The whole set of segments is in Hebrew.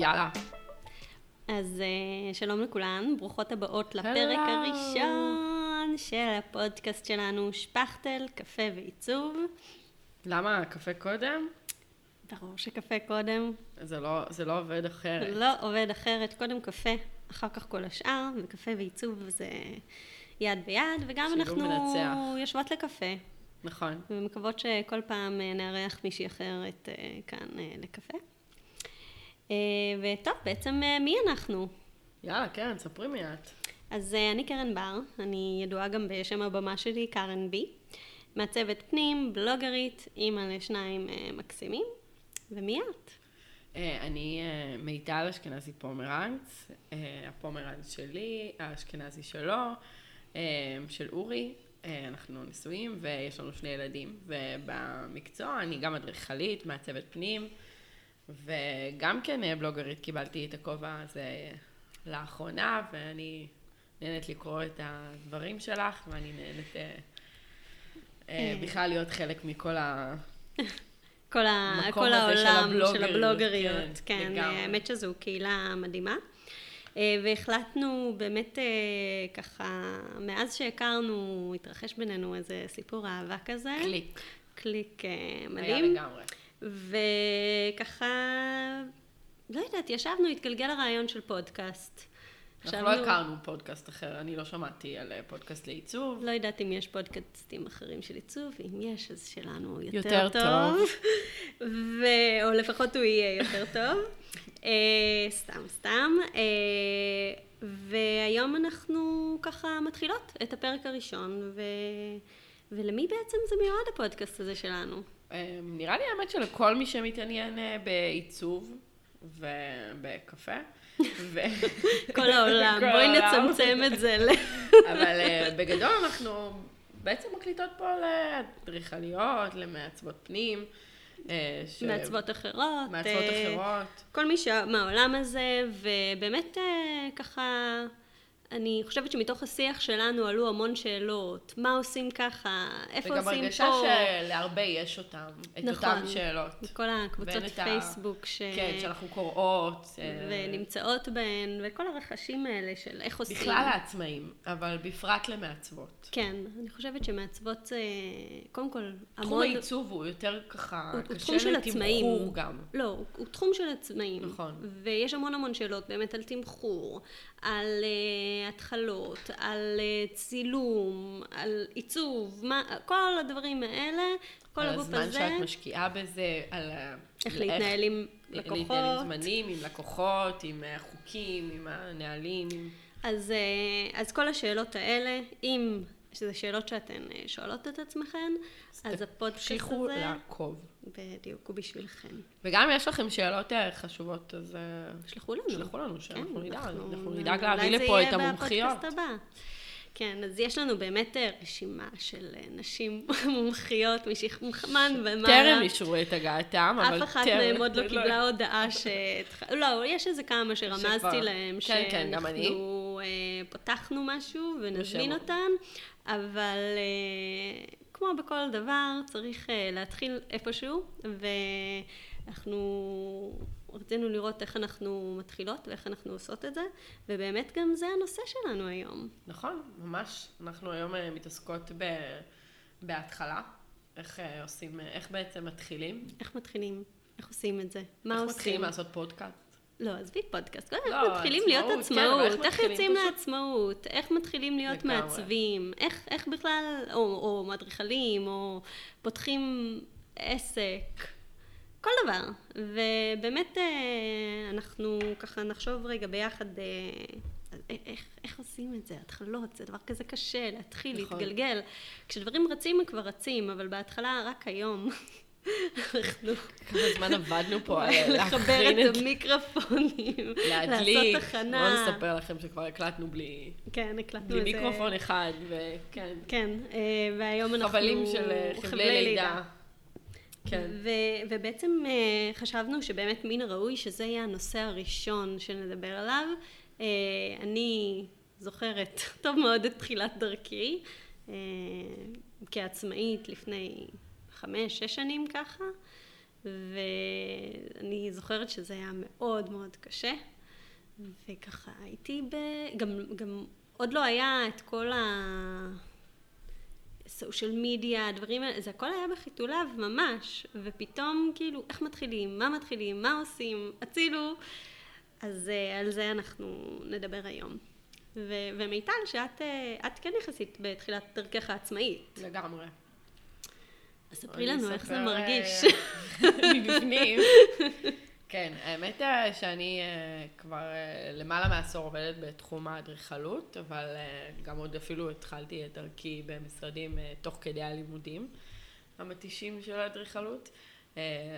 יאללה. אז uh, שלום לכולן, ברוכות הבאות לפרק Hello. הראשון של הפודקאסט שלנו, שפכטל, קפה ועיצוב. למה קפה קודם? ברור שקפה קודם, זה לא, זה לא עובד אחרת. לא עובד אחרת, קודם קפה, אחר כך כל השאר, וקפה ועיצוב זה יד ביד, וגם אנחנו מנצח. יושבות לקפה, נכון. ומקוות שכל פעם אה, נארח מישהי אחרת אה, כאן אה, לקפה. אה, וטוב, בעצם אה, מי אנחנו? יאללה, כן, ספרי מי את. אז אה, אני קרן בר, אני ידועה גם בשם הבמה שלי, קארן בי. מעצבת פנים, בלוגרית, אימא לשניים מקסימים. ומי את? אני מיטל אשכנזי פומרנץ, הפומרנץ שלי, האשכנזי שלו, של אורי. אנחנו נשואים ויש לנו שני ילדים. ובמקצוע אני גם אדריכלית, מעצבת פנים, וגם כן אה, בלוגרית, קיבלתי את הכובע הזה לאחרונה, ואני נהנית לקרוא את הדברים שלך, ואני נהנית אה, אה, בכלל להיות חלק מכל ה... כל, ה... כל הזה של העולם של הבלוגריות. כן, כן, לגמרי. האמת שזו קהילה מדהימה. אה, והחלטנו באמת אה, ככה, מאז שהכרנו, התרחש בינינו איזה סיפור אהבה כזה. קליק. קליק אה, היה מדהים. לגמרי. וככה, לא יודעת, ישבנו, התגלגל הרעיון של פודקאסט. אנחנו לא הכרנו פודקאסט אחר, אני לא שמעתי על אה, פודקאסט לעיצוב. לא יודעת אם יש פודקאסטים אחרים של עיצוב, ואם יש, אז שלנו יותר, יותר טוב. ו... או לפחות הוא יהיה יותר טוב. אה, סתם, סתם. אה, והיום אנחנו ככה מתחילות את הפרק הראשון, ו... ולמי בעצם זה מיועד הפודקאסט הזה שלנו? אה, נראה לי האמת שלכל מי שמתעניין אה, בעיצוב ובקפה. ו... כל העולם, כל בואי העולם. נצמצם את זה ל... אבל אה, בגדול אנחנו בעצם מקליטות פה לאדריכליות, למעצבות פנים. אה, ש- מעצבות אחרות. מעצבות אחרות. כל מי שמהעולם הזה, ובאמת ככה, אני חושבת שמתוך השיח שלנו עלו המון שאלות, מה עושים ככה, איפה וגם עושים הרגשה פה, שלהרבה יש אותם, את נכון. אותן שאלות. כל הקבוצות את ה- פייסבוק ש... כן, שאנחנו קוראות. אה, ונמצאות בהן, וכל הרחשים האלה של איך עושים. בכלל לעצמאים, אבל בפרט למעצבות. כן, אני חושבת שמעצבות זה, קודם כל, תחום המון... העיצוב הוא יותר ככה, הוא- קשה תחום. לתמחור גם. לא, הוא, הוא תחום של עצמאים. נכון. ויש המון המון שאלות באמת על תמחור, על uh, התחלות, על uh, צילום, על עיצוב, מה, כל הדברים האלה, כל על הגוף הזמן הזה, שאת משקיעה בזה, על איך על להתנהל עם להתנהל עם לקוחות. זמנים, עם לקוחות, עם החוקים, עם הנהלים. עם- אז, אז כל השאלות האלה, אם שזה שאלות שאתן uh, שואלות את עצמכן, אז הפודקאסט תמשיכו הזה, לעקוב. בדיוק, הוא בשבילכן. וגם אם יש לכם שאלות אה, חשובות, אז אה, שלחו לנו. שלחו לנו, שאנחנו כן, נדאג. אנחנו אולי נדאג זה להביא לפה יהיה את המומחיות. בפודקאסט הבא. כן, אז יש לנו באמת אה, רשימה של אה, נשים מומחיות משכמן ומעלה. טרם אישרו את הגעתם, אבל אף אחת טרם. מהן עוד לא קיבלה הודעה ש... לא, יש איזה כמה שרמזתי להם כן, כן. שאנחנו אה, פתחנו משהו ונזמין. אותן, אבל אה, כמו בכל דבר, צריך אה, להתחיל איפשהו, ואנחנו רצינו לראות איך אנחנו מתחילות ואיך אנחנו עושות את זה, ובאמת גם זה הנושא שלנו היום. נכון, ממש. אנחנו היום אה, מתעסקות ב... בהתחלה. איך עושים, איך בעצם מתחילים. איך מתחילים? איך עושים את זה? מה איך עושים? מתחילים לעשות פודקאסט. לא, עזבי פודקאסט. איך לא, מתחילים עצמאות, להיות כן, איך עצמאות? איך מתחילים יוצאים פשוט? לעצמאות? איך מתחילים להיות לגמרי. מעצבים? איך, איך בכלל, או, או מאדריכלים, או פותחים עסק? כל דבר. ובאמת אה, אנחנו ככה נחשוב רגע ביחד אה, איך, איך עושים את זה? התחלות, זה דבר כזה קשה, להתחיל, נכון. להתגלגל. כשדברים רצים הם כבר רצים, אבל בהתחלה רק היום אנחנו כמה זמן עבדנו פה על לחבר את המיקרופונים, להדליק. לעשות בואו הכנה. נספר לכם שכבר הקלטנו בלי, כן, הקלטנו בלי. מיקרופון אחד, וכן. כן, אה, והיום אנחנו... חבלים של אה, חבלי לידה. כן. ו- ובעצם אה, חשבנו שבאמת מן הראוי שזה יהיה הנושא הראשון שנדבר עליו. אה, אני זוכרת טוב מאוד את תחילת דרכי אה, כעצמאית לפני חמש, שש שנים ככה. ואני זוכרת שזה היה מאוד מאוד קשה, וככה הייתי ב... גם, גם עוד לא היה את כל ה... סושיאל מדיה, הדברים האלה, זה הכל היה בחיתוליו ממש, ופתאום כאילו, איך מתחילים, מה מתחילים, מה עושים, הצילו, אז uh, על זה אנחנו נדבר היום. ומיטל, שאת את כן יחסית בתחילת דרכך העצמאית. לגמרי. אז ספרי לנו איך זה מרגיש. מבפנים. כן, האמת היא שאני uh, כבר למעלה מעשור עובדת בתחום האדריכלות, אבל גם עוד אפילו התחלתי את דרכי במשרדים תוך כדי הלימודים המתישים של האדריכלות.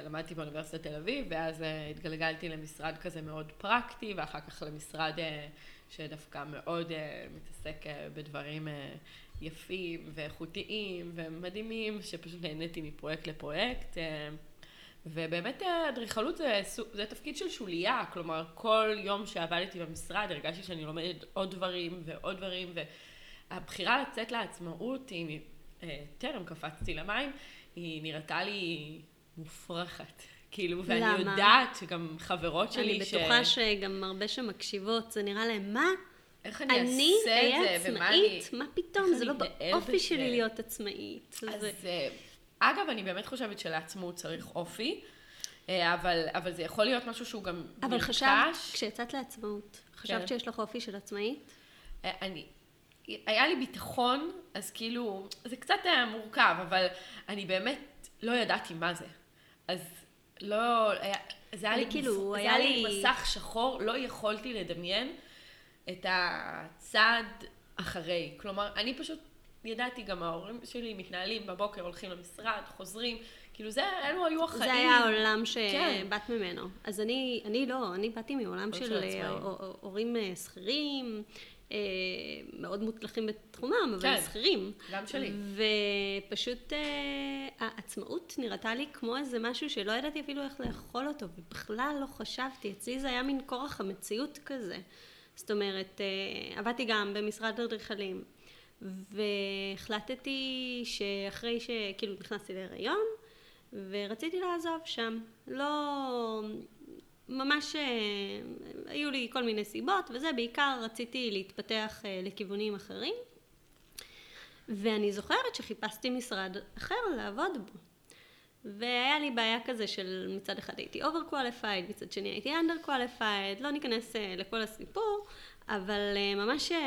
למדתי באוניברסיטת תל אביב, ואז התגלגלתי למשרד כזה מאוד פרקטי, ואחר כך למשרד שדווקא מאוד מתעסק בדברים יפים ואיכותיים ומדהימים, שפשוט נהניתי מפרויקט לפרויקט. Uh, ובאמת אדריכלות זה, זה תפקיד של שוליה, כלומר כל יום שעבדתי במשרד הרגשתי שאני לומדת עוד דברים ועוד דברים והבחירה לצאת לעצמאות היא, טרם קפצתי למים, היא נראתה לי מופרכת. כאילו, ואני למה? יודעת שגם חברות שלי אני ש... אני בטוחה שגם הרבה שמקשיבות, זה נראה להם, מה? איך אני, אני אעשה את זה? ומה אני... מה פתאום? זה לא באופי שלי להיות עצמאית. אז זה... אגב, אני באמת חושבת שלעצמאות צריך אופי, אה, אבל, אבל זה יכול להיות משהו שהוא גם נרכש. אבל חשבת, כשיצאת לעצמאות, חשבת כן. שיש לך אופי של עצמאית? אה, אני, היה לי ביטחון, אז כאילו, זה קצת היה מורכב, אבל אני באמת לא ידעתי מה זה. אז לא, היה, זה היה לי, כאילו, מס, היה לי מסך שחור, לא יכולתי לדמיין את הצעד אחרי. כלומר, אני פשוט ידעתי גם ההורים שלי מתנהלים בבוקר, הולכים למשרד, חוזרים, כאילו זה, אלו היו החיים. זה היה העולם שבאת כן. ממנו. אז אני, אני לא, אני באתי מעולם של, של אה, הורים אה, שכירים, אה, מאוד מוצלחים בתחומם, אבל כן, שכירים. גם שלי. ופשוט העצמאות נראתה לי כמו איזה משהו שלא ידעתי אפילו איך לאכול אותו, ובכלל לא חשבתי. אצלי זה היה מין כורח המציאות כזה. זאת אומרת, עבדתי גם במשרד אדריכלים. והחלטתי שאחרי שכאילו נכנסתי להיריון ורציתי לעזוב שם. לא... ממש אה, היו לי כל מיני סיבות וזה, בעיקר רציתי להתפתח אה, לכיוונים אחרים ואני זוכרת שחיפשתי משרד אחר לעבוד בו והיה לי בעיה כזה של מצד אחד הייתי over qualified, מצד שני הייתי under qualified, לא ניכנס אה, לכל הסיפור, אבל אה, ממש, אה,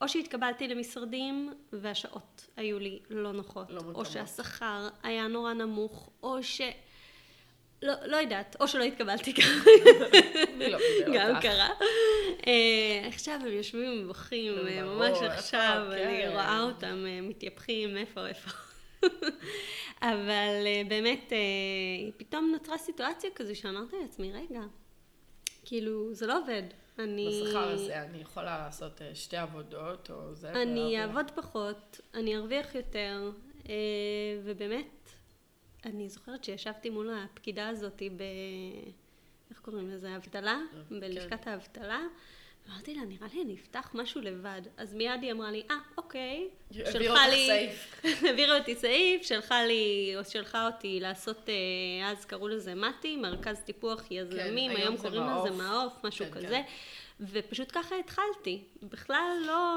או שהתקבלתי למשרדים והשעות היו לי לא נוחות, לא או שהשכר היה נורא נמוך, או ש... לא, לא יודעת, או שלא התקבלתי ככה, לא גם קרה. עכשיו הם יושבים ובוכים, ממש עכשיו, אני כן. רואה אותם מתייפחים, איפה, איפה. אבל באמת, פתאום נוצרה סיטואציה כזו שאמרתי לעצמי, רגע, כאילו, זה לא עובד. אני... בשכר הזה אני יכולה לעשות אה, שתי עבודות או זה? אני אעבוד פחות, אני ארוויח יותר, אה, ובאמת, אני זוכרת שישבתי מול הפקידה הזאת ב... איך קוראים לזה? אבטלה? כן. בלשכת האבטלה. אמרתי לה, נראה לי אני אפתח משהו לבד. אז מיד היא אמרה לי, אה, אוקיי. שלחה לי... העבירה אותי סעיף, שלחה לי, או שלחה אותי לעשות, אה, אז קראו לזה מתי, מרכז טיפוח יזמים, כן, היום קוראים לזה מעוף, משהו כן, כזה. כן. ופשוט ככה התחלתי. בכלל לא...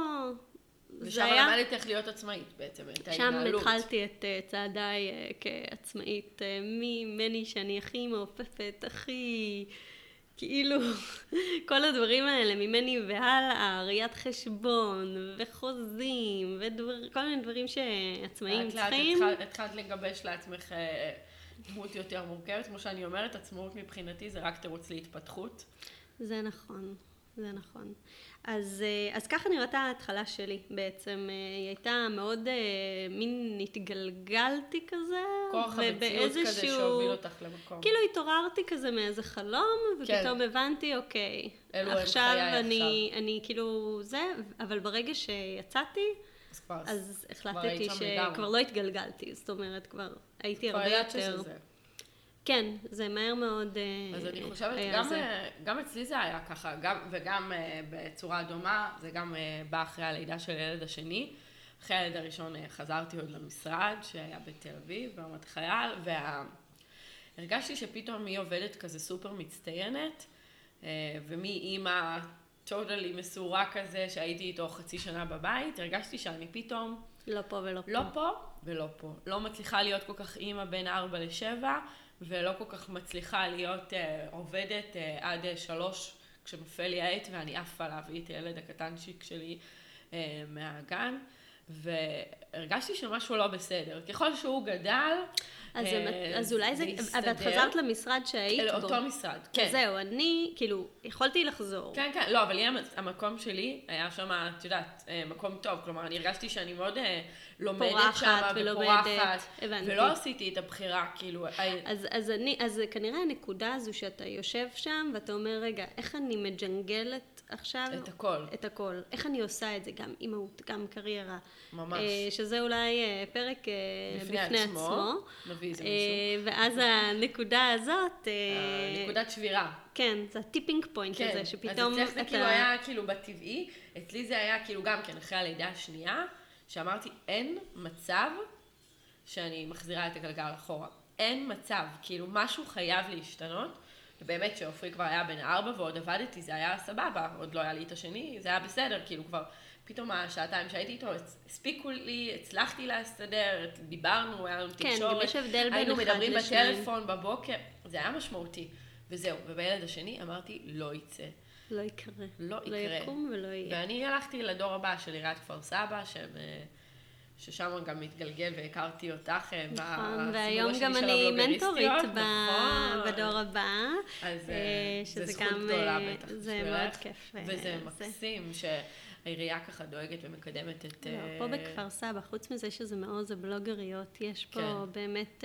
ושם היה... למדת איך להיות עצמאית בעצם, את ההתנהלות. שם התחלתי את uh, צעדיי uh, כעצמאית, ממני שאני הכי מעופפת, הכי... כאילו, כל הדברים האלה ממני והלאה, ראיית חשבון, וחוזים, וכל מיני דברים שעצמאים צריכים. לאט לאט התחלת לגבש לעצמך אה, דמות יותר מורכבת, כמו שאני אומרת, עצמאות מבחינתי זה רק תירוץ להתפתחות. זה נכון. זה נכון. אז, אה, אז ככה נראתה ההתחלה שלי בעצם. אה, היא הייתה מאוד, אה, מין התגלגלתי כזה. כוח המציאות כזה שהוביל אותך למקום. כאילו התעוררתי כזה מאיזה חלום, ופתאום כן. הבנתי, אוקיי. עכשיו אני, עכשיו. אני כאילו זה, אבל ברגע שיצאתי, אז, כבר, אז החלטתי שכבר לא התגלגלתי. זאת אומרת, כבר הייתי הרבה יותר... כבר ידעת שזה. כן, זה מהר מאוד אה, אז אני חושבת, גם, זה. אה, גם אצלי זה היה ככה, גם, וגם אה, בצורה דומה, זה גם בא אחרי הלידה של הילד השני. אחרי הילד הראשון חזרתי עוד למשרד, שהיה בתל אביב, ברמת חייל, וה... הרגשתי שפתאום היא עובדת כזה סופר מצטיינת, אה, ומאימא טוטלי מסורה כזה, שהייתי איתו חצי שנה בבית, הרגשתי שאני פתאום לא פה ולא פה. לא פה ולא פה. לא מצליחה להיות כל כך אימא בין ארבע לשבע, ולא כל כך מצליחה להיות אה, עובדת אה, עד אה, שלוש, כשנופל לי העט ואני עפה להביא את הילד הקטנצ'יק שלי אה, מהגן. והרגשתי שמשהו לא בסדר. ככל שהוא גדל, אז, אה, אז אולי זה. אבל את חזרת למשרד שהיית בו. לאותו משרד, כן. זהו, אני, כאילו, יכולתי לחזור. כן, כן, לא, אבל לי המ- המקום שלי היה שם, את יודעת, אה, מקום טוב. כלומר, אני הרגשתי שאני מאוד אה, לומדת שם, ופורחת. הבנתי. ולא עשיתי את הבחירה, כאילו, אה, אז, אז, אני, אז כנראה הנקודה הזו שאתה יושב שם ואתה אומר, רגע, איך אני מג'נגלת עכשיו את הכל. את הכל? איך אני עושה את זה? גם אימהות, גם קריירה. ממש. אה, שזה אולי אה, פרק אה, בפני בפני עצמו. עצמו. נביא איזה אה, מישהו. ואז הנקודה הזאת, אה, נקודת שבירה. כן, זה הטיפינג פוינט כן, הזה, שפתאום אז אצלך זה אתה... כאילו היה כאילו בטבעי, אצלי זה היה כאילו גם כן אחרי הלידה השנייה, שאמרתי אין מצב שאני מחזירה את הגלגל אחורה. אין מצב, כאילו משהו חייב להשתנות. ובאמת שעופרי כבר היה בן ארבע ועוד עבדתי, זה היה סבבה, עוד לא היה לי את השני, זה היה בסדר, כאילו כבר פתאום השעתיים שהייתי איתו, הספיקו לי, הצלחתי להסתדר, דיברנו, היה לנו כן, תקשורת, יש הבדל בין היינו מדברים לשניים. בטלפון בבוקר, זה היה משמעותי. וזהו, ובילד השני אמרתי, לא יצא. לא יקרה. לא לא יקרה. יקום ולא יהיה. ואני הלכתי לדור הבא של עיריית כפר סבא, שהם, אה, ששם גם מתגלגל והכרתי אותך אה, נכון, והיום השני גם של אני הבלוגריסטיות. מנטורית ב- נכון. בדור הבא. אז אה, אה, שזה זה זכות גם, גדולה בטח זה. מאוד כיף, וזה זה. מקסים שהעירייה ככה דואגת ומקדמת את... לא, פה בכפר סבא, חוץ מזה שזה מעוז הבלוגריות, יש פה כן. באמת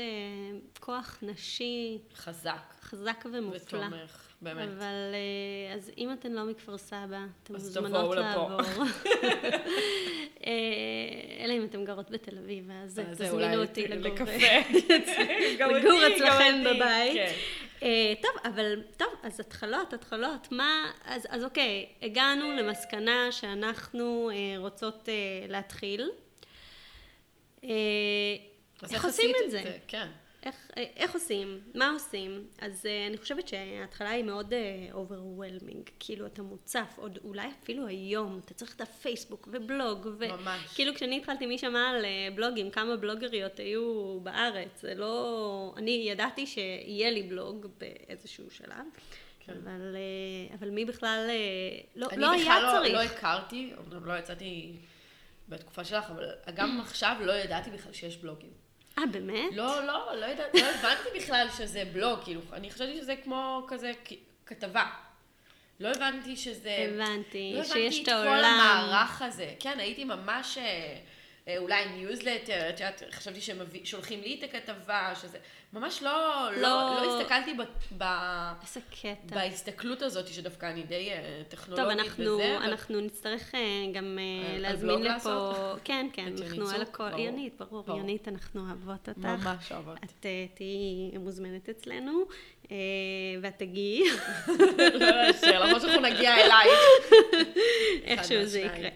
כוח נשי חזק חזק ומופלא. ותומך, באמת. אבל אה, אז אם אתן לא מכפר סבא, אתן מוזמנות. לעבור. אה, אלא אם אתן גרות בתל אביב, אז זה תזמינו אותי לגור. אצלכם בבית. כן. אה, טוב, אבל, טוב, אז התחלות, התחלות, מה, אז, אז אוקיי, הגענו למסקנה שאנחנו אה, רוצות אה, להתחיל. אה, איך עושים את זה? כן. איך, אה, איך עושים? מה עושים? אז אה, אני חושבת שההתחלה היא מאוד overwhelming, כאילו אתה מוצף, עוד אולי אפילו היום, אתה צריך את הפייסבוק ובלוג, ממש. וכאילו כשאני התחלתי, מי שמע על אה, בלוגים, כמה בלוגריות היו בארץ, זה לא... אני ידעתי שיהיה לי בלוג באיזשהו שלב, כן. אבל, אה, אבל מי בכלל, אה, לא, אני לא היה בכלל לא, צריך. לא הכרתי, אמנם לא יצאתי בתקופה שלך, אבל גם עכשיו לא ידעתי בכלל שיש בלוגים. אה, באמת? לא, לא, לא ידעתי, לא הבנתי בכלל שזה בלוג, כאילו, אני חשבתי שזה כמו כזה כתבה. לא הבנתי שזה... הבנתי, לא שיש את הבנתי את כל העולם. המערך הזה. כן, הייתי ממש... אה, אולי ניוזלטר, את יודעת, חשבתי ששולחים לי את הכתבה, שזה... ממש לא, לא, לא- לא הסתכלתי ב, ב, איזה קטע. בהסתכלות הזאת, שדווקא אני די אה, טוב, טכנולוגית אנחנו, וזה, אבל- אנחנו נצטרך אה, גם על להזמין בלוג לפה... לעשות? כן, כן, אנחנו על? הכל... ברור. יונית, ברור, ברור. יונית, אנחנו אוהבות אותך. ממש אוהבות. את תהיי מוזמנת אצלנו, ואת תגיעי, לא אשר, למרות שאנחנו נגיע אלייך. איכשהו זה. יקרה.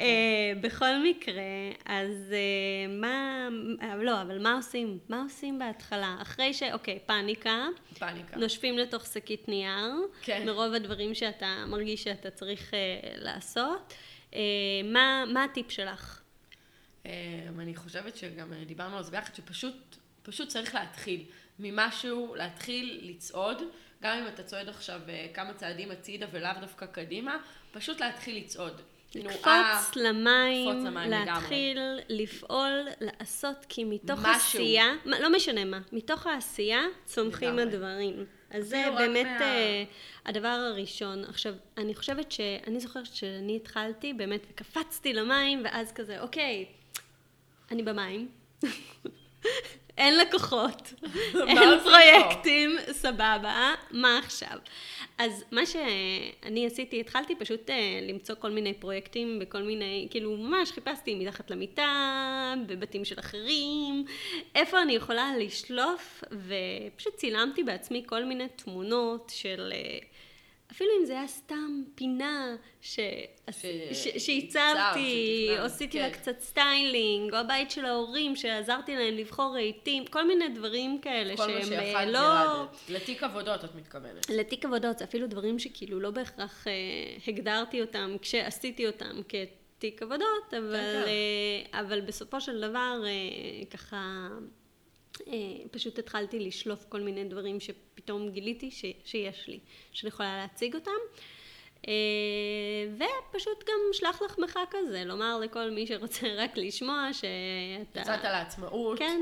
אה, בכל מקרה, אז אה, מה... אה, לא, אבל מה עושים? מה עושים בהתחלה? אחרי ש... אוקיי, פאניקה. פאניקה. נושפים לתוך שקית נייר, כן. מרוב הדברים שאתה מרגיש שאתה צריך אה, לעשות. אה, מה, הטיפ שלך? אני חושבת שגם אה, דיברנו על זה ביחד, שפשוט פשוט צריך להתחיל ממשהו, להתחיל לצעוד, גם אם אתה צועד עכשיו אה, כמה צעדים הצידה ולאו דווקא קדימה, פשוט להתחיל לצעוד. כאילו, אה, לקפוץ למים, לקפוץ למים לגמרי. להתחיל לפעול, לעשות, כי מתוך משהו. עשייה, מה, לא משנה מה, מתוך העשייה צומחים לגמרי. הדברים. אז זה באמת מה- אה, הדבר הראשון. עכשיו, אני חושבת שאני זוכרת שאני התחלתי באמת וקפצתי למים, ואז כזה, אוקיי, אני במים. אין לקוחות, אין? פרויקטים, סבבה, מה עכשיו? אז מה שאני עשיתי, התחלתי פשוט אה, למצוא כל מיני פרויקטים בכל מיני, כאילו ממש חיפשתי מתחת למיטה, בבתים של אחרים, איפה אני יכולה לשלוף, ופשוט צילמתי בעצמי כל מיני תמונות של... אפילו אם זה היה סתם פינה ש... ש- ש... שתכננת, או עשיתי כן. לה קצת סטיילינג, או הבית של ההורים שעזרתי להם לבחור רהיטים, כל מיני דברים כאלה כל מה שהם שיכולת אה, לא... ירדת. לתיק עבודות את מתכוונת. לתיק עבודות, זה אפילו דברים שכאילו לא בהכרח אה, הגדרתי אותם כשעשיתי אותם כתיק עבודות, אבל, כן. אה, אבל בסופו של דבר אה, ככה פשוט התחלתי לשלוף כל מיני דברים שפתאום גיליתי ש, שיש לי, שאני יכולה להציג אותם. אה, ופשוט גם שלח לחמך כזה, לומר לכל מי שרוצה רק לשמוע שאתה... יצאת לעצמאות. כן.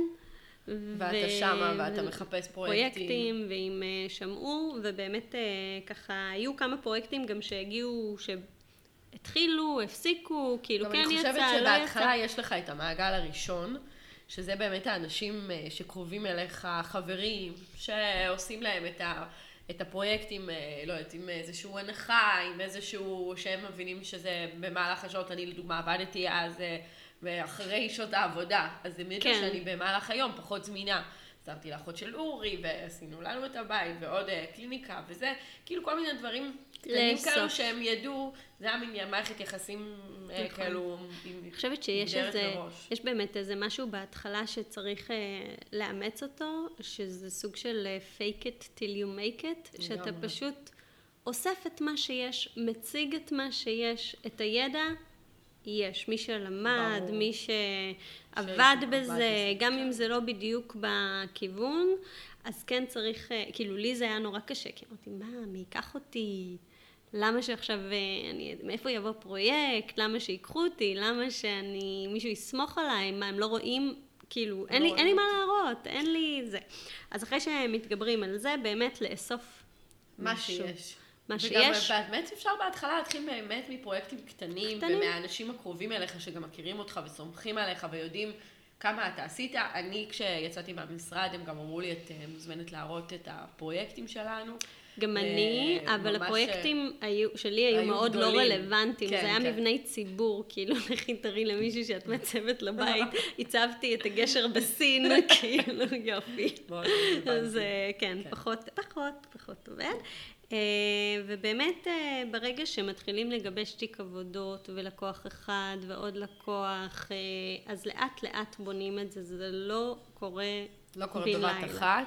ואתה שמה, ואתה מחפש פרויקטים. פרויקטים, ואם אה, שמעו, ובאמת אה, ככה, היו כמה פרויקטים גם שהגיעו, שהתחילו, הפסיקו, כאילו כן אני יצא, חושבת לא שבהתחלה יצא. יש לך את המעגל הראשון, שזה באמת האנשים אה, שקרובים אליך, חברים, שעושים להם את, ה, את הפרויקטים, אה, לא יודעת, עם איזשהו הנחה, עם איזשהו, שהם מבינים שזה במהלך השעות, אני לדוגמה עבדתי אז, אה, ואחרי שעות העבודה, אז הם ידעו כן. שאני במהלך היום פחות זמינה. עזרתי לאחות של אורי, ועשינו לנו את הבית, ועוד אה, קליניקה, וזה, כאילו כל מיני דברים קטנים. כאלו שהם ידעו, זה היה מין מערכת יחסים אה, נכון. כאלו, עם אני חושבת שיש איזה. יש באמת איזה משהו בהתחלה שצריך אה, לאמץ אותו, שזה סוג של אה, fake it till you make it, שאתה. פשוט אוסף את מה שיש, מציג את מה שיש, את הידע, יש. מי שלמד, ברור. מי שעבד בזה, בזה, גם כן. אם זה לא בדיוק בכיוון, אז כן צריך, אה, כאילו לי זה היה נורא קשה, כי אמרתי, מה, מי ייקח אותי? למה שעכשיו, אה, אני, מאיפה יבוא פרויקט? למה שיקחו אותי? למה שאני, מישהו יסמוך עליי? מה, הם לא רואים? כאילו, אין, לא לי, אין לי מה להראות, אין לי זה. אז אחרי שמתגברים על זה, באמת לאסוף מה משהו. שיש. מה וגם שיש. באמת אפשר בהתחלה להתחיל באמת מפרויקטים קטנים, קטנים. ומהאנשים הקרובים אליך שגם מכירים אותך וסומכים עליך ויודעים כמה אתה עשית. אני, כשיצאתי מהמשרד, הם גם אמרו לי, את אה, מוזמנת להראות את הפרויקטים שלנו. גם אני, אה, אבל ממש, הפרויקטים היו, שלי היו, היו מאוד לא גדולים. רלוונטיים. כן, זה היה כן. מבני ציבור, כאילו, לכי תראי למישהי שאת מעצבת לבית, הצבתי את הגשר בסין, כאילו, יופי. אז. אה, כן, כן. פחות, פחות, פחות עובד. אה, ובאמת, אה, ברגע שמתחילים לגבש תיק עבודות ולקוח אחד ועוד לקוח, אה, אז לאט לאט בונים את זה, זה לא קורה לא קורה בבת. אחת.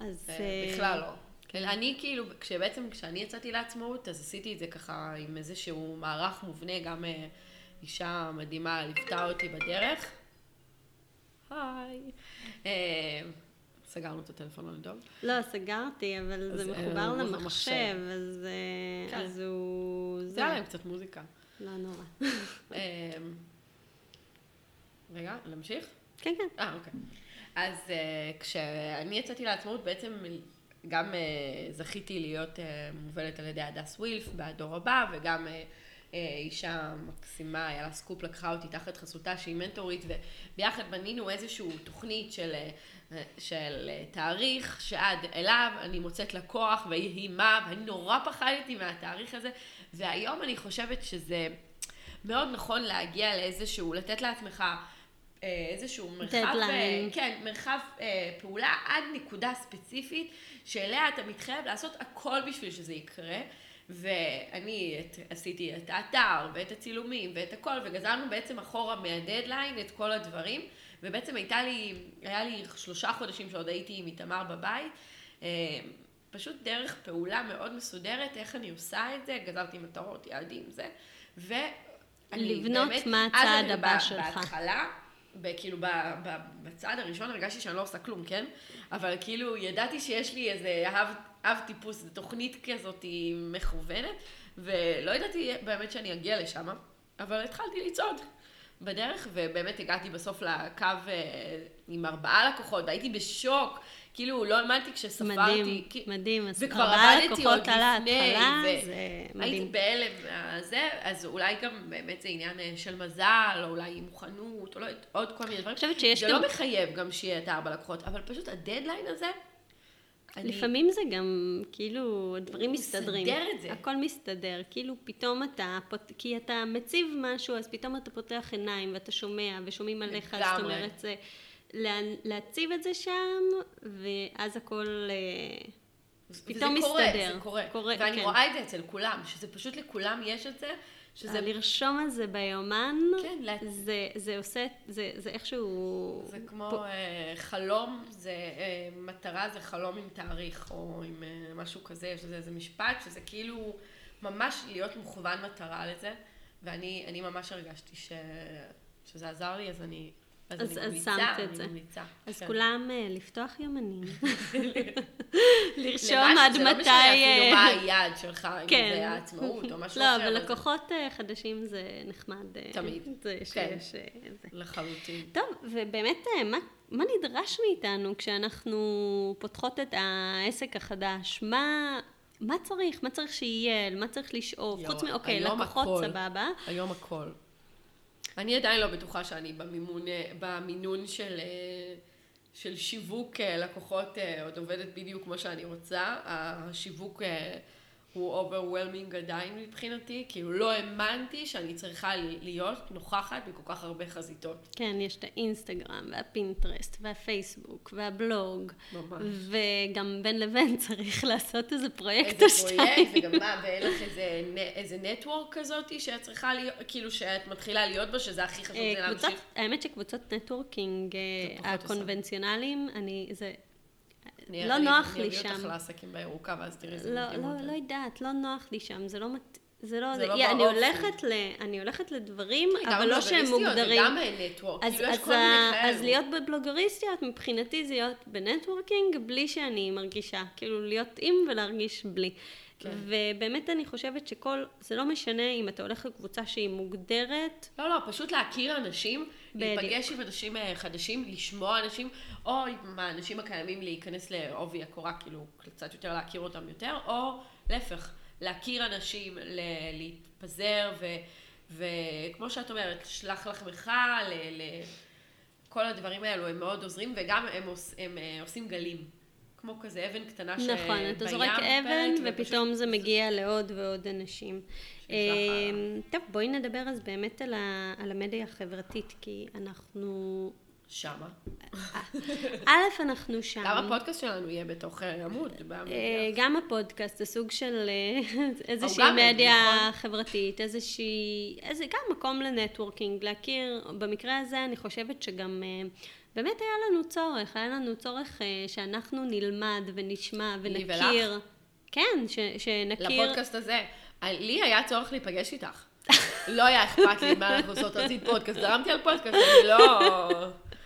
אז... בכלל לא. כן, אני כאילו, כשבעצם, כשאני יצאתי לעצמאות, אז עשיתי את זה ככה עם איזשהו מערך מובנה, גם אישה מדהימה ליוותה אותי בדרך. היי. אה, סגרנו את הטלפון על דוב. לא, סגרתי, אבל זה אה, מחובר למחשב. אז, אה, כן. אז הוא... זה היה להם קצת מוזיקה. לא נורא. אה, רגע, להמשיך? כן, כן. אה, אוקיי. אז אה, כשאני יצאתי לעצמאות, בעצם גם אה, זכיתי להיות אה, מובלת על ידי הדס ווילף בדור הבא, וגם אה, אישה מקסימה, היה לה סקופ, לקחה אותי תחת חסותה שהיא מנטורית, וביחד בנינו איזושהי תוכנית של, של תאריך שעד אליו אני מוצאת לקוח ויהי מה, ואני נורא פחדתי מהתאריך הזה, והיום אני חושבת שזה מאוד נכון להגיע לאיזשהו, לתת לעצמך אה, איזשהו מרחב. אה, כן, מרחב אה, פעולה עד נקודה ספציפית, שאליה אתה מתחייב לעשות הכל בשביל שזה יקרה. ואני את, עשיתי את האתר ואת הצילומים ואת הכל, וגזרנו בעצם אחורה מהדדליין את כל הדברים, ובעצם הייתה לי, היה לי שלושה חודשים שעוד הייתי עם איתמר בבית, אה, פשוט דרך פעולה מאוד מסודרת, איך אני עושה את זה, גזרתי מטרות, יעדים, זה, ואני לבנות באמת, מה הצעד הבא שלך. בהתחלה, כאילו בצעד הראשון הרגשתי שאני לא עושה כלום, כן? אבל כאילו ידעתי שיש לי איזה אב, אב טיפוס, זו תוכנית כזאת מכוונת, ולא ידעתי באמת שאני אגיע לשם, אבל התחלתי לצעוד בדרך, ובאמת הגעתי בסוף לקו אה, עם ארבעה לקוחות, והייתי בשוק, כאילו לא האמנתי כשספרתי. מדהים, כי- מדהים. אז ארבעה לקוחות על ההתחלה, ו- זה הייתי מדהים. בהלם מהזה, אז אולי גם באמת זה עניין אה, של מזל, או אולי מוכנות, או לא עוד כל מיני דברים. אני חושבת שיש זה גם- לא מחייב גם שיהיה את הארבע לקוחות, אבל פשוט הדדליין הזה, אני... לפעמים זה גם, כאילו, הדברים הוא מסתדרים. מסדר את זה. הכל מסתדר. כאילו, פתאום אתה, פות- כי אתה מציב משהו, אז פתאום אתה פותח עיניים ואתה שומע, ושומעים עליך, זאת. אומרת, זה... לה- להציב את זה שם, ואז הכל... אה, פתאום וזה קורה, מסתדר. זה קורה. קורה, ואני כן. רואה את זה אצל כולם, שזה פשוט לכולם יש את זה, שזה... שזה לרשום על זה ביומן, כן, לה- זה, זה עושה, זה, זה איכשהו... זה כמו פה- אה, חלום, זה אה, מטרה, זה חלום עם תאריך, או עם אה, משהו כזה, יש לזה איזה משפט, שזה כאילו ממש להיות מוכוון מטרה לזה, ואני אני ממש הרגשתי ש, שזה עזר לי, אז אני... אז, אז- אני אז ממליצה, שמת את אני זה. ממליצה. אז כן. כולם אה, לפתוח יומנים. לרשום עד זה לא מתי... משנה אפילו אה, מה היעד שלך, אם כן. זה העצמאות או משהו לא, אחר. אבל אז לקוחות אה, חדשים זה נחמד. אה, תמיד. זה כן. שיש... לחלוטין. טוב, ובאמת, מה, מה נדרש מאיתנו כשאנחנו פותחות את העסק החדש? מה, מה צריך? מה צריך שיהיה? מה צריך לשאוף? יואו, חוץ מאוקיי, היום לקוחות הכל. סבבה. היום הכל. אני עדיין לא בטוחה שאני במימון, במינון של, של שיווק אה, לקוחות אה, עוד עובדת בדיוק כמו שאני רוצה. השיווק אה, הוא overwhelming עדיין מבחינתי, כאילו לא האמנתי שאני צריכה להיות נוכחת בכל כך הרבה חזיתות. כן, יש את האינסטגרם, והפינטרסט, והפייסבוק, והבלוג. ממש. וגם בין לבין צריך לעשות איזה פרויקט איזה או פרויקט, שתיים. וגם מה, ואין לך איזה, איזה נטוורק כזאת שאת צריכה להיות, כאילו שאת מתחילה להיות בה, שזה הכי חשוב, אה, זה להמשיך. האמת שקבוצות נטוורקינג אה. הקונבנציונליים, אני, זה אני- לא אני- נוח לי אני אביא אותך שם. לעסקים בירוקה, ואז תראי איזה לא, מדהימות לא. לא יודעת, לא נוח לי שם, זה לא מת... זה לא, זה לא יא, אני. הולכת ל... אני הולכת לדברים, גם אבל לא שהם מוגדרים. וגם נטוורק, אז, כאילו יש אז, כל מיני. אז להיות בבלוגריסטיות, מבחינתי זה להיות בנטוורקינג בלי שאני מרגישה. כאילו להיות עם ולהרגיש בלי. כן. ובאמת אני חושבת שכל, זה לא משנה אם אתה הולך לקבוצה שהיא מוגדרת, לא, לא, פשוט להכיר אנשים. להיפגש עם אנשים אה, חדשים, לשמוע אנשים, או עם האנשים הקיימים להיכנס לעובי הקורה, כאילו קצת יותר להכיר אותם יותר, או להפך, להכיר אנשים, ל- להתפזר, ו- וכמו שאת אומרת, שלח לחמך, ל- ל- כל הדברים האלו הם מאוד עוזרים, וגם הם, עוש, הם אה, עושים גלים. כמו כזה אבן קטנה שבים נכון, אתה זורק אבן ופתאום זה מגיע לעוד ועוד אנשים. אמ, טוב, בואי נדבר אז באמת על, ה, על המדיה החברתית, כי אנחנו... שמה. א', אנחנו שם. גם הפודקאסט שלנו יהיה בתוך אה, עמוד. אה, במדיה. גם הפודקאסט זה סוג של אה, איזושהי מדיה נכון. חברתית, איזושהי, איזה, גם מקום לנטוורקינג, להכיר, במקרה הזה אני חושבת שגם אה, באמת היה לנו צורך, היה לנו צורך אה, שאנחנו נלמד ונשמע ונכיר. כן, ש, שנכיר. לפודקאסט הזה. לי היה צורך להיפגש איתך. לא היה אכפת לי מה אנחנו עושות, רצית פודקאסט, זרמתי על פודקאסט, אני לא...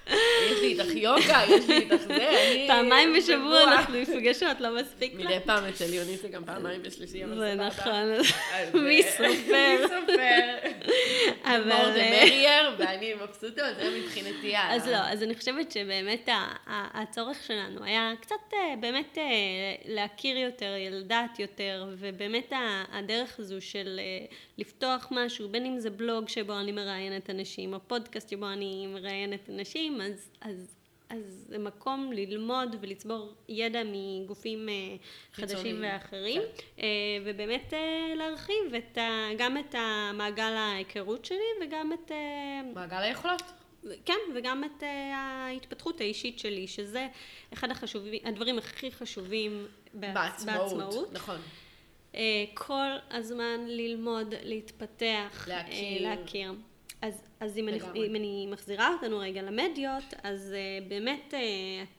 יש לי איתך יוגה, יש לי איתך זה, אני... פעמיים בשבוע. אנחנו נפגשות, לא מספיק לך? מדי פעם אצל יונית זה גם פעמיים בשלישי, אבל זה. נכון, אז, מי אה, סופר? מי סופר? אבל... the אה, ואני מבסוטה, זה מבחינתי ה... אז לא, אז אני חושבת שבאמת הצורך שלנו היה קצת אה, באמת אה, להכיר יותר, לדעת יותר, ובאמת הדרך הזו של אה, לפתוח משהו, בין אם זה בלוג שבו אני מראיינת אנשים, או פודקאסט שבו אני מראיינת אנשים, אז, אז, אז זה מקום ללמוד ולצבור ידע מגופים אה, חדשים ואחרים, כן. אה, ובאמת אה, להרחיב את ה, גם את המעגל ההיכרות שלי וגם את... מעגל היכולות. כן, וגם את ההתפתחות האישית שלי, שזה אחד החשובים, הדברים הכי חשובים בעצ... בעצמאות. נכון. Uh, כל הזמן ללמוד, להתפתח, להכיר. להכיר. אז, אז אם, אני. אם אני מחזירה אותנו רגע למדיות, אז uh, באמת uh,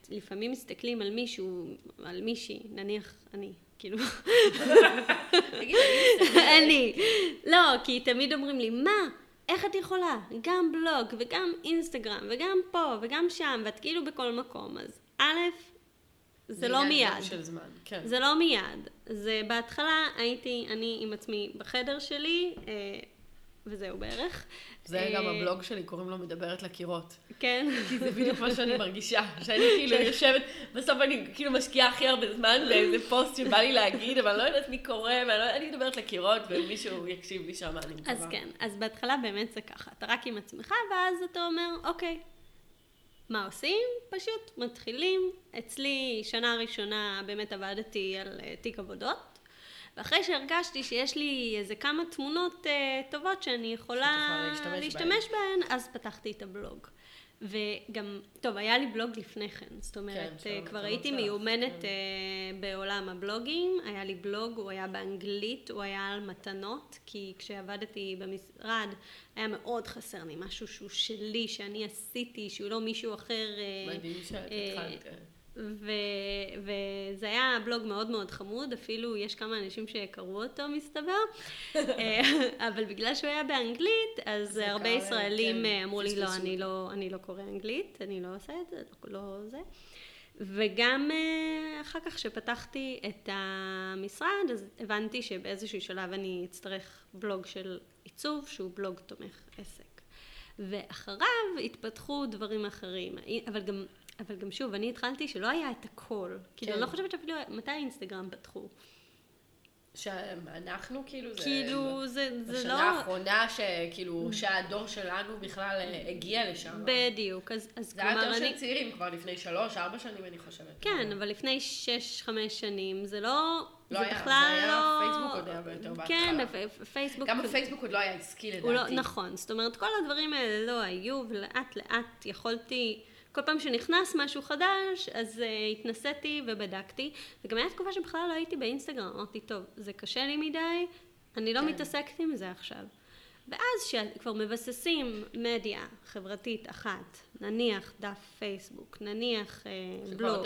את לפעמים מסתכלים על מישהו, על מישהי, נניח אני, כאילו, אני. לא, כי תמיד אומרים לי, מה? איך את יכולה? גם בלוג, וגם אינסטגרם, וגם פה, וגם שם, ואת כאילו בכל מקום. אז א', זה לא מיד. של זמן, כן. זה לא מיד. זה בהתחלה הייתי אני עם עצמי בחדר שלי, אה, וזהו בערך. זה אה, גם הבלוג שלי, קוראים לו מדברת לקירות. כן. כי זה בדיוק מה שאני מרגישה, שאני כאילו יושבת, בסוף אני כאילו משקיעה הכי הרבה זמן באיזה פוסט שבא לי להגיד, אבל אני לא יודעת מי קורא, ואני לא- אני מדברת לקירות, ומישהו יקשיב לי שם, אני מקווה. אז כן, אז בהתחלה באמת זה ככה, אתה רק עם עצמך, ואז אתה אומר, אוקיי, מה עושים? פשוט מתחילים. אצלי, שנה ראשונה באמת עבדתי על אה, תיק עבודות, ואחרי שהרגשתי שיש לי איזה כמה תמונות אה, טובות שאני יכולה להשתמש להשתמש בהן, אז פתחתי את הבלוג. וגם, טוב, היה לי בלוג לפני כן, זאת אומרת, כן, של אה, כבר המתנות הייתי מיומנת כן. אה, בעולם הבלוגים, היה לי בלוג, הוא היה באנגלית, הוא היה על מתנות, כי כשעבדתי במשרד היה מאוד חסר לי משהו שהוא שלי, שאני עשיתי, שהוא לא מישהו אחר. אה, מדהים שאת התחלת. ו, וזה היה בלוג מאוד מאוד חמוד, אפילו יש כמה אנשים שקראו אותו מסתבר, אה, אבל בגלל שהוא היה באנגלית, אז הרבה קרה, ישראלים כן, אה, אמרו לי, לא. אני לא, אני לא קורא אנגלית, אני לא עושה את זה, לא, לא זה. וגם אה, אחר כך שפתחתי את המשרד, אז הבנתי שבאיזשהו שלב אני אצטרך בלוג של עיצוב, שהוא בלוג תומך עסק. ואחריו התפתחו דברים אחרים, אבל גם, אבל גם שוב, אני התחלתי שלא היה את הכל. כאילו, אני לא חושבת שאפילו, מתי אינסטגרם פתחו? שאנחנו כאילו, זה... כאילו, זה, זה לא... בשנה האחרונה שכאילו, שהדור שלנו בכלל אה, הגיע לשם. בדיוק, אז, אז זה היה כלומר, יותר אני... של צעירים, כבר לפני שלוש, ארבע שנים אני חושבת. כן, אבל לפני שש, חמש שנים, זה לא... לא זה היה, בכלל זה היה לא... פייסבוק עוד היה ביותר כן, בהתחלה. הפ- פייסבוק... גם בפייסבוק עוד לא היה עסקי לדעתי. הוא לא, נכון, זאת אומרת, כל הדברים האלה לא היו, ולאט לאט יכולתי, כל פעם שנכנס משהו חדש, אז uh, התנסיתי ובדקתי, וגם הייתה תקופה שבכלל לא הייתי באינסטגרם, אמרתי, טוב, זה קשה לי מדי, אני לא כן. מתעסקת עם זה עכשיו. ואז כשכבר מבססים מדיה חברתית אחת, נניח דף פייסבוק, נניח uh, בלוג.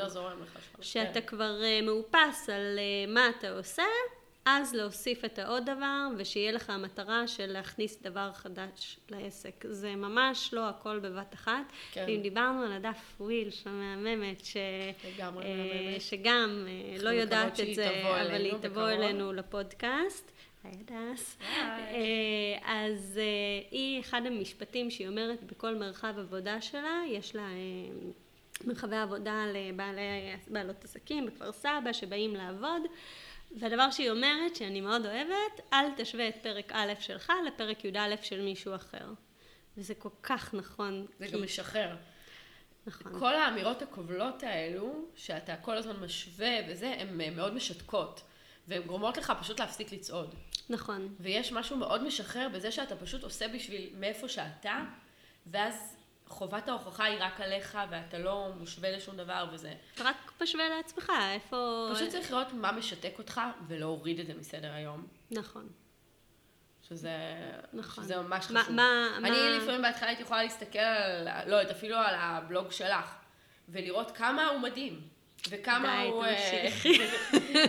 שאתה כן. כבר אה, מאופס על אה, מה אתה עושה, אז להוסיף את העוד דבר, ושיהיה לך המטרה של להכניס דבר חדש לעסק. זה ממש לא הכל בבת אחת. כן. ואם דיברנו על הדף ווילש המהממת, ש... לגמרי אה, מהממת. שגם אה, לא יודעת את זה, אבל היא תבוא. אלינו לפודקאסט. היי הדס. אה, אז היא, אחד המשפטים שהיא אומרת בכל מרחב עבודה שלה, יש לה מרחבי עבודה לבעלי, בעלות עסקים בכפר סבא שבאים לעבוד, והדבר שהיא אומרת, שאני מאוד אוהבת, אל תשווה את פרק א' שלך לפרק י"א של מישהו אחר. וזה כל כך נכון. זה כי- גם משחרר. נכון. כל האמירות הכובלות האלו, שאתה כל הזמן משווה וזה, הן אה, מאוד משתקות. והן גורמות לך פשוט להפסיק לצעוד. נכון. ויש משהו מאוד משחרר בזה שאתה פשוט עושה בשביל מאיפה שאתה, ואז חובת ההוכחה היא רק עליך, ואתה לא מושווה לשום דבר וזה. רק משווה לעצמך, איפה... פשוט צריך לראות מה משתק אותך, ולהוריד את זה מסדר היום. נכון. שזה, נכון. שזה ממש מה- חשוב. מה- אני מה- לפעמים בהתחלה הייתי יכולה להסתכל על, לא יודעת, אפילו על הבלוג שלך, ולראות כמה הוא מדהים. וכמה די, הוא... אה, תמשיכי.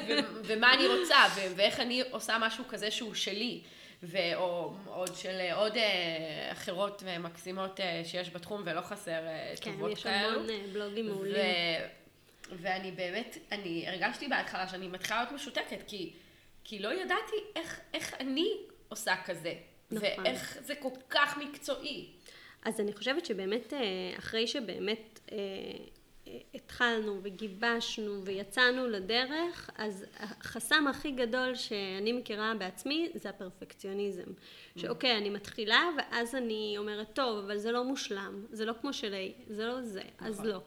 ו- ומה אני רוצה, ו- ואיך אני עושה משהו כזה שהוא שלי. ו- או עוד של אה, עוד אה, אחרות ומקסימות אה, שיש בתחום, ולא חסר כן, יש כאלו. המון אה, בלוגים ו- מעולים. ואני באמת, אני הרגשתי בהתחלה שאני מתחילה להיות משותקת, כי, כי לא ידעתי איך, איך אני עושה כזה. נכון. ואיך זה כל כך מקצועי. אז אני חושבת שבאמת, אחרי שבאמת התחלנו וגיבשנו ויצאנו לדרך, אז החסם הכי גדול שאני מכירה בעצמי זה הפרפקציוניזם. שאוקיי, אני מתחילה ואז אני אומרת, טוב, אבל זה לא מושלם, זה לא כמו שלי, זה לא זה, אז נכון. לא.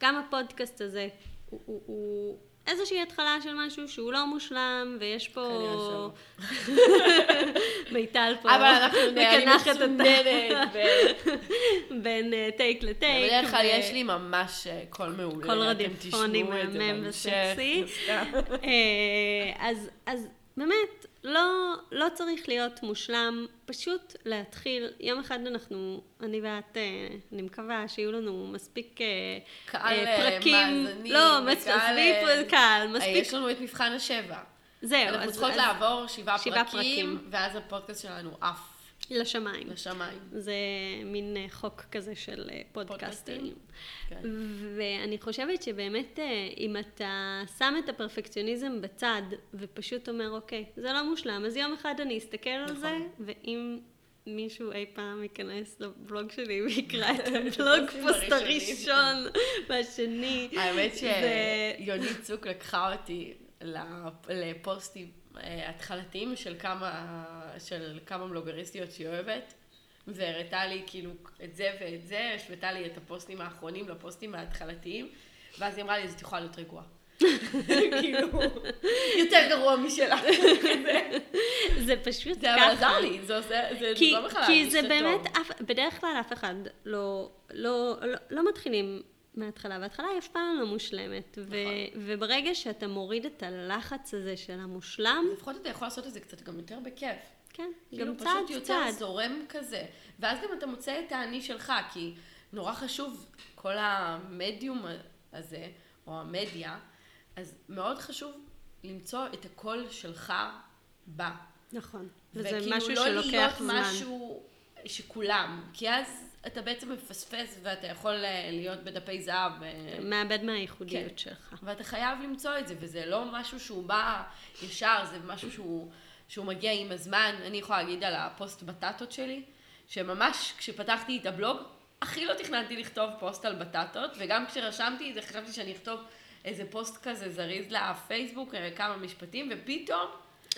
גם הפודקאסט הזה הוא... הוא, הוא איזושהי התחלה של משהו שהוא לא מושלם, ויש פה... מיטל פה אבל אנחנו מקנחת מצוננת, ו- בין אה, טייק לטייק. בדרך כלל יש לי ממש אה, קול מעולה. קול רדיופוני זה מהמם. וסקסי. אה, אז, אז באמת, לא, לא צריך להיות מושלם, פשוט להתחיל. יום אחד אנחנו, אני ואת, אה, אני מקווה שיהיו לנו מספיק אה, קהל אה, פרקים. מאזינים. לא, מס- וקהל, עזבי פה קהל, מספיק. יש לנו את מבחן השבע. זהו, אנחנו צריכות לעבור שבעה שבעה פרקים, פרקים. ואז הפודקאסט שלנו עף לשמיים. לשמיים. זה מין אה, חוק כזה של אה, פודקאסטרים. פודקאסטים? כן. ואני חושבת שבאמת אה, אם אתה שם את הפרפקציוניזם בצד ופשוט אומר אוקיי, זה לא מושלם, אז יום אחד אני אסתכל על נכון. זה, ואם מישהו אי פעם ייכנס לבלוג שלי ויקרא את הבלוג פוסט. הראשון והשני, האמת שיונית צוק לקחה אותי לפ- לפוסטים התחלתיים של כמה, של כמה בלוגריסטיות שהיא אוהבת, והראתה לי כאילו את זה ואת זה, השוותה לי את הפוסטים האחרונים לפוסטים ההתחלתיים, ואז היא אמרה לי, אז את יכולה להיות רגועה. כאילו, יותר גרוע משלה. זה פשוט זה ככה. עזר לי, זה עושה, זה גורם לך כי זה. באמת, בדרך כלל אף אחד לא, לא, לא, לא מתחילים מההתחלה, וההתחלה היא אף פעם לא מושלמת. ו, נכון. וברגע שאתה מוריד את הלחץ הזה של המושלם, לפחות אתה יכול לעשות את זה קצת גם יותר בכיף. כן, כאילו גם צעד פשוט יותר צעד. זורם כזה. ואז גם אתה מוצא את האני שלך, כי נורא חשוב, כל המדיום הזה, או המדיה, אז מאוד חשוב למצוא את הקול שלך בה. נכון. וזה וכאילו משהו לא שלוקח להיות זמן. משהו שכולם, כי אז אתה בעצם מפספס ואתה יכול אה, להיות בדפי זהב. אה, מאבד מהייחודיות כן. שלך. ואתה חייב למצוא את זה, וזה לא משהו שהוא בא ישר, זה משהו שהוא, שהוא מגיע עם הזמן. אני יכולה להגיד על הפוסט בטטות שלי, שממש כשפתחתי את הבלוג, הכי לא תכננתי לכתוב פוסט על בטטות, וגם כשרשמתי את זה חשבתי שאני אכתוב איזה פוסט כזה זריז לפייסבוק, אה, כמה משפטים, ופתאום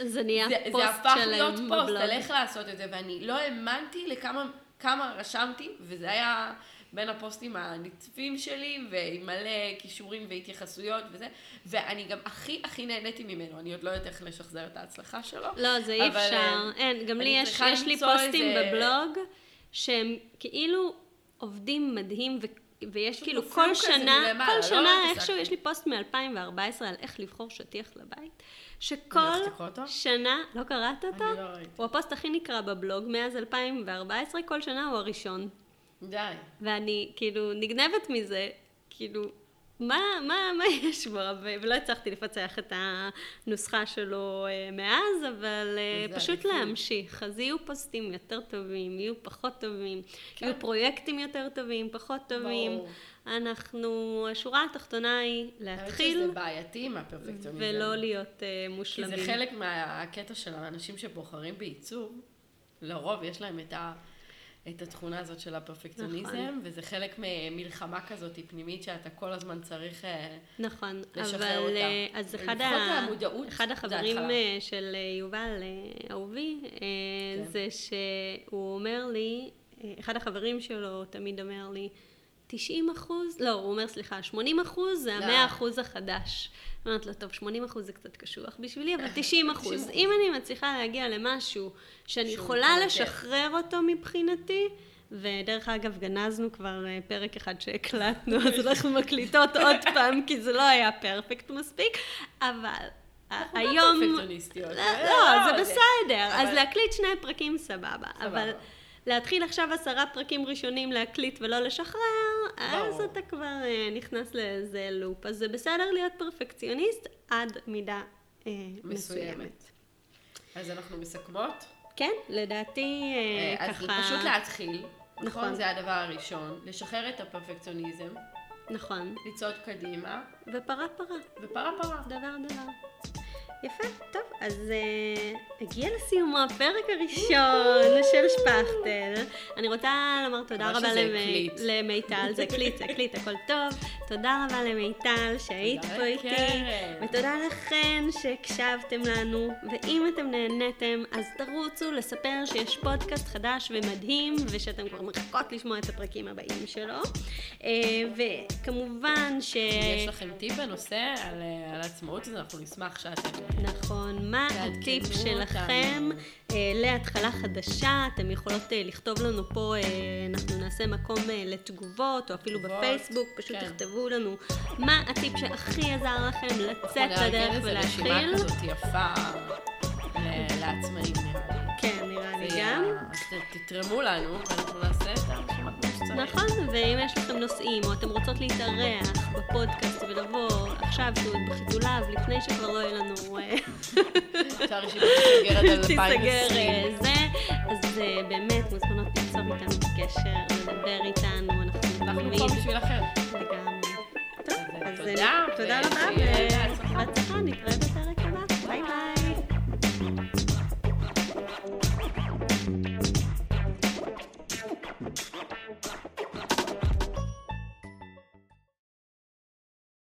זה נהיה זה, פוסט זה הפך להיות שלם פוסט. על איך לעשות את זה, ואני לא האמנתי לכמה כמה רשמתי, וזה היה בין הפוסטים הנצפים שלי, ועם מלא כישורים והתייחסויות וזה, ואני גם הכי הכי נהניתי ממנו, אני עוד לא יודעת איך לשחזר את ההצלחה שלו. לא, זה אי אפשר. אה, אין, גם לי יש, יש לי פוסטים איזה- בבלוג שהם כאילו עובדים מדהים ו... ויש כאילו כל שנה, מלמעלה, כל לא שנה התעסקתי. איכשהו יש לי פוסט מ-2014 על איך לבחור שטיח לבית, שכל? שנה, לא קראת אותו? אני לא ראיתי. הוא הפוסט הכי נקרא בבלוג מאז 2014, כל שנה הוא הראשון. די. ואני כאילו נגנבת מזה, כאילו, מה, מה, מה יש בו? ולא הצלחתי לפצח את הנוסחה שלו אה, מאז, אבל אה, פשוט עדיפות. להמשיך. אז יהיו פוסטים יותר טובים, יהיו פחות טובים, כן. יהיו פרויקטים יותר טובים, פחות טובים. ברור. אנחנו, השורה התחתונה היא להתחיל שזה בעייתי עם הפרפקציוניזם. ולא להיות כי מושלמים. זה חלק מהקטע של האנשים שבוחרים בעיצוב, לרוב יש להם את, ה, את התכונה הזאת של הפרפקציוניזם, נכון. וזה חלק ממלחמה כזאת פנימית שאתה כל הזמן צריך... אה, נכון, לשחרר אבל אותה. אה, אז אחד, ה... המודעות אחד החברים. אה, של יובל, אה, אהובי, אה, כן. זה שהוא אומר לי, אחד החברים שלו תמיד אומר לי, 90 אחוז, לא, הוא אומר, סליחה, 80 אחוז זה לא. המאה אחוז החדש. אני אומרת לו, טוב, 80 אחוז זה קצת קשוח בשבילי, אבל 90 אחוז. 90%. אם אני מצליחה להגיע למשהו שאני יכולה. לשחרר אותו מבחינתי, ודרך אגב, גנזנו כבר אה, פרק אחד שהקלטנו, אז אנחנו מקליטות עוד פעם, כי זה לא היה פרפקט מספיק, אבל אנחנו גם היום... פרפקציוניסטיות. לא, לא, זה בסדר. אז להקליט שני פרקים סבבה. אבל להתחיל עכשיו עשרה פרקים ראשונים להקליט ולא לשחרר, אז ברור. אתה כבר אה, נכנס לאיזה לופ. אז זה בסדר להיות פרפקציוניסט עד מידה אה, מסוימת. מסוימת. אז אנחנו מסכמות. כן, לדעתי אה, אה, אז ככה... פשוט להתחיל. נכון. נכון, זה הדבר הראשון. לשחרר את הפרפקציוניזם, נכון. לצעוד קדימה, ופרה פרה. ופרה פרה. דבר דבר. יפה, טוב, אז uh, הגיע לסיומו הפרק הראשון של שפכטל. אני רוצה לומר תודה רבה שזה למ- הקליט. למיטל, זה הקליט, זה הקליט, הכל טוב. תודה רבה למיטל שהיית פה איתי. ותודה לכן שהקשבתם לנו, ואם אתם נהניתם, אז תרוצו לספר שיש פודקאסט חדש ומדהים, ושאתם כבר מחכות לשמוע את הפרקים הבאים שלו. אה, וכמובן ש... יש לכם טיפ בנושא על, אה, על העצמאות, אז אנחנו נשמח שאתם... נכון, מה הטיפ. שלכם אה, להתחלה חדשה? אתם יכולות אה, לכתוב לנו פה, אה, אנחנו נעשה מקום לתגובות, או אפילו תגובות, בפייסבוק, פשוט כן. תכתבו לנו מה הטיפ שהכי עזר לכם לצאת לדרך איזה רשימה ולהתחיל. כזאת יפה לעצמאים, גם. ת- תתרמו לנו, ואנחנו נעשה את שצריך. נכון, ואם יש לכם נושאים, או אתם רוצות להתארח בפודקאסט ולבוא עכשיו, שהוא עוד בחיתוליו, לפני שכבר לא יהיה לנו... אה, תיסגר עד תיסגר 2020. אה, זה, אז אה, באמת מוזמנות ליצור איתנו קשר, לדבר איתנו, אנחנו אנחנו פה בשבילכם. לגמרי. טוב, אז תודה, אה, תודה רבה. ובהצלחה, נתראה